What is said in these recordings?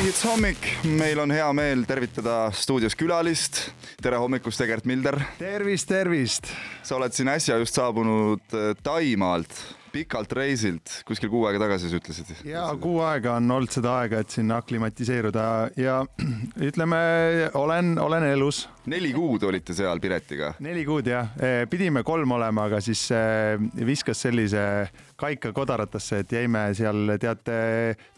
maihits hommik, meil on hea meel tervitada stuudios külalist. tere hommikust, Egert Milder. tervist, tervist. sa oled siin äsja just saabunud äh, Taimaalt, pikalt reisilt, kuskil kuu aega tagasi sa ütlesid. ja kuu aega on olnud seda aega, et sinna aklimatiseeruda ja ütleme, olen, olen elus. neli kuud olite seal Piretiga? neli kuud jah, pidime kolm olema, aga siis äh, viskas sellise kaika kodaratasse, et jäime seal teate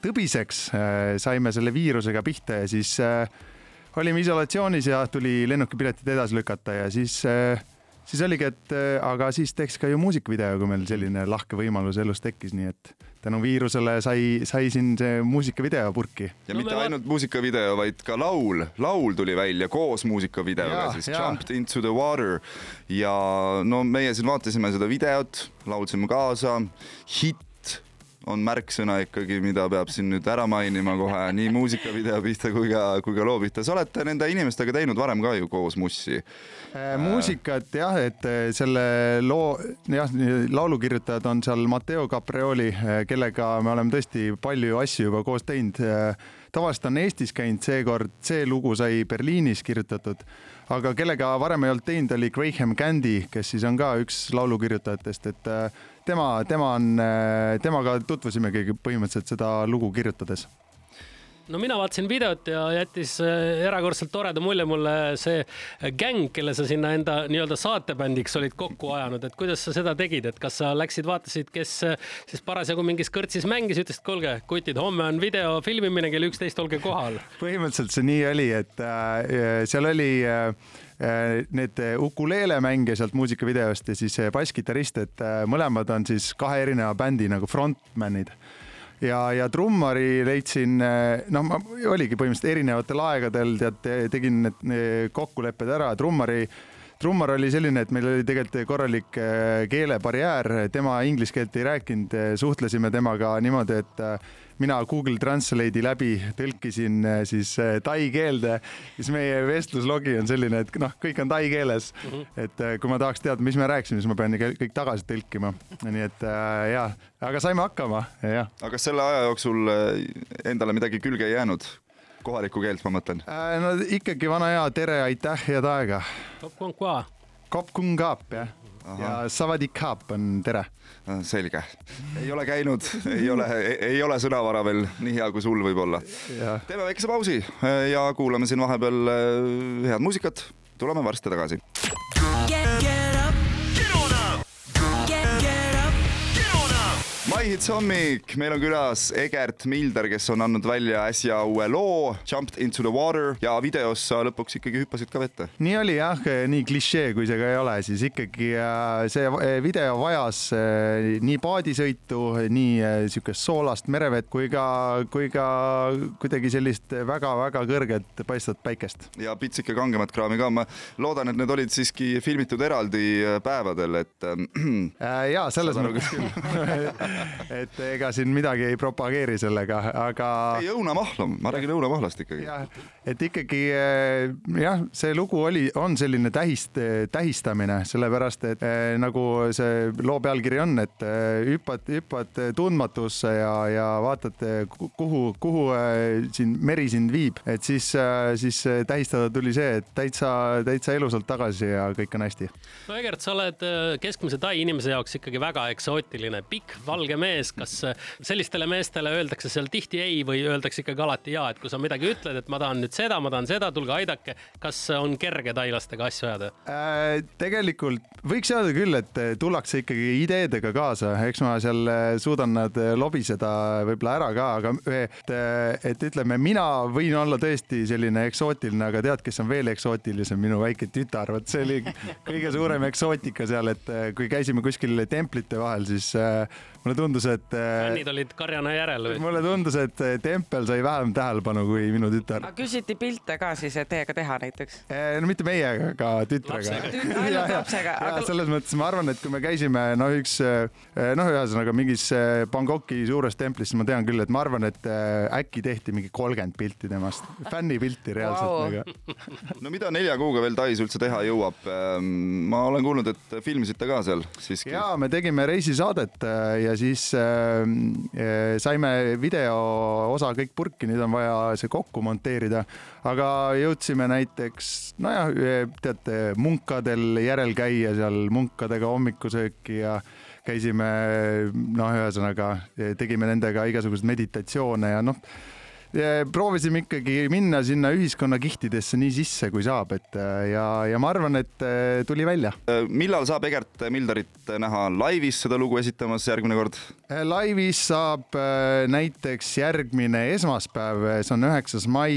tõbiseks, äh, saime selle viirusega pihta ja siis äh, olime isolatsioonis ja tuli lennukipiletid edasi lükata ja siis siis oligi, et aga siis teeks ka ju muusikavideo, kui meil selline lahke võimalus elus tekkis, nii et tänu viirusele sai, sai siin see muusikavideo purki. ja no mitte ainult muusikavideo, vaid ka laul, laul tuli välja koos muusikavideoga, siis ja. Jumped into the water ja no meie siin vaatasime seda videot, laulsime kaasa, hitt on märksõna ikkagi, mida peab siin nüüd ära mainima kohe nii muusikavideo pihta kui ka, kui ka loo pihta. sa olete nende inimestega teinud varem ka ju koos mussi äh,. muusikat jah, et äh, selle loo, jah, laulukirjutajad on seal Matteo Caprioli, äh, kellega me oleme tõesti palju asju juba koos teinud. Äh, tavaliselt on Eestis käinud, seekord see lugu sai Berliinis kirjutatud aga kellega varem ei olnud teinud, oli Graham Candy, kes siis on ka üks laulukirjutajatest, et tema, tema on, äh, temaga tutvusimegi põhimõtteliselt seda lugu kirjutades no mina vaatasin videot ja jättis äh, erakordselt toreda mulje mulle see gäng, kelle sa sinna enda nii-öelda saatebändiks olid kokku ajanud, et kuidas sa seda tegid, et kas sa läksid, vaatasid, kes äh, siis parasjagu mingis kõrtsis mängis, ütlesid, kuulge, kutid, homme on video filmimine kell üksteist, olge kohal. põhimõtteliselt see nii oli, et äh, seal oli äh, Äh, need ukuleele mängija sealt muusikavideost ja siis basskitarrist, et mõlemad on siis kahe erineva bändi nagu frontman'id ja, ja trummari leidsin, noh, ma oligi põhimõtteliselt erinevatel aegadel tead, tegin need kokkulepped ära, trummari trummar oli selline, et meil oli tegelikult korralik keelebarjäär, tema inglise keelt ei rääkinud, suhtlesime temaga niimoodi, et mina Google Translate'i läbi tõlkisin äh, siis äh, tai keelde, siis meie vestluslogi on selline, et noh, kõik on tai keeles mm. -hmm. et äh, kui ma tahaks teada, mis me rääkisime, siis ma pean kõik tagasi tõlkima. nii et ja, aga saime hakkama, jah. aga kas selle aja jooksul endale midagi külge ei jäänud? Kohalikku keelt, ma mõtlen. no ikkagi vana hea tere, aitäh, head aega. Kop kung kap, jah ja Savadikap on tere. selge, ei ole käinud, ei ole, ei ole sõnavara veel nii hea, kui sul võib-olla. teeme väikese pausi ja kuulame siin vahepeal äh, head muusikat. tuleme varsti tagasi. My Hits hommik, meil on külas Egert Milder, kes on andnud välja äsja uue loo Jumped into the water ja videos sa lõpuks ikkagi hüppasid ka vette. nii oli jah, nii klišee, kui see ka ei ole, siis ikkagi see äh, video vajas äh, nii paadisõitu, nii siukest soolast merevett kui ka, kui ka kuidagi sellist väga-väga kõrget paistvat päikest. ja pitsike kangemat kraami ka, ma loodan, et need olid siiski filmitud eraldi päevadel, et äh,. ja selles mõttes küll et ega siin midagi ei propageeri sellega, aga. ei õunamahla, ma räägin õunamahlast ikkagi. et ikkagi eh, jah, see lugu oli, on selline tähist, tähistamine, sellepärast et eh, nagu see loo pealkiri on, et eh, hüppad, hüppad tundmatusse ja, ja vaatad, kuhu, kuhu siin meri sind viib, et siis, siis tähistada tuli see, et täitsa, täitsa elusalt tagasi ja kõik on hästi. no Egert, sa oled keskmise tai inimese jaoks ikkagi väga eksootiline, pikk valge mees, kas sellistele meestele öeldakse seal tihti ei või öeldakse ikkagi alati ja, et kui sa midagi ütled, et ma tahan nüüd seda, ma tahan seda, tulge aidake. kas on kerge tailastega asju ajada äh,? tegelikult võiks öelda küll, et tullakse ikkagi ideedega kaasa, eks ma seal äh, suudan nad äh, lobiseda võib-olla ära ka, aga et, äh, et ütleme, mina võin olla tõesti selline eksootiline, aga tead, kes on veel eksootilisem, minu väike tütar, vot see oli kõige suurem eksootika seal, et kui käisime kuskil templite vahel, siis mulle tundus, et. Äh, fännid olid karjana järel või? mulle tundus, et äh, tempel sai vähem tähelepanu kui minu tütar. küsiti pilte ka siis teiega teha näiteks? Äh, no mitte meiega, aga tütrega. ainult lapsega. Aga... selles mõttes ma arvan, et kui me käisime no üks noh, ühesõnaga mingis Bangkoki suures templis, siis ma tean küll, et ma arvan, et äkki tehti mingi kolmkümmend pilti temast, fännipilti reaalselt wow. nagu. no mida nelja kuuga veel Tais üldse teha jõuab? Ähm, ma olen kuulnud, et filmisite ka seal siiski. ja me tegime reisisaadet ja siis siis äh, äh, saime video osa kõik purki, nüüd on vaja see kokku monteerida. aga jõudsime näiteks, nojah, teate, munkadel järel käia seal munkadega hommikusööki ja käisime, noh, ühesõnaga tegime nendega igasuguseid meditatsioone ja noh proovisime ikkagi minna sinna ühiskonna kihtidesse nii sisse, kui saab, et ja, ja ma arvan, et äh, tuli välja. Äh, millal saab Egert Mildarit näha laivis seda lugu esitamas järgmine kord? Äh, laivis saab näiteks järgmine esmaspäev, see on üheksas mai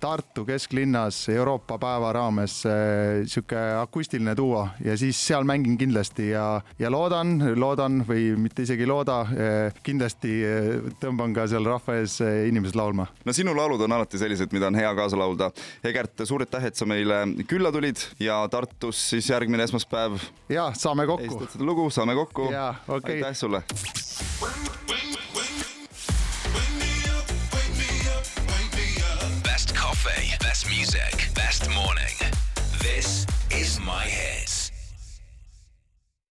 Tartu kesklinnas Euroopa päeva raames sihuke akustiline duo ja siis seal mängin kindlasti ja, ja loodan, loodan või mitte isegi ei looda, kindlasti tõmban ka seal rahva ees inimesed laulma no sinu laulud on alati sellised, mida on hea kaasa laulda. Egert, suur aitäh, et sa meile külla tulid ja Tartus siis järgmine esmaspäev. ja saame kokku. esitad seda lugu, saame kokku. Okay. aitäh sulle. Best coffee, best music, best morning. This is my hits.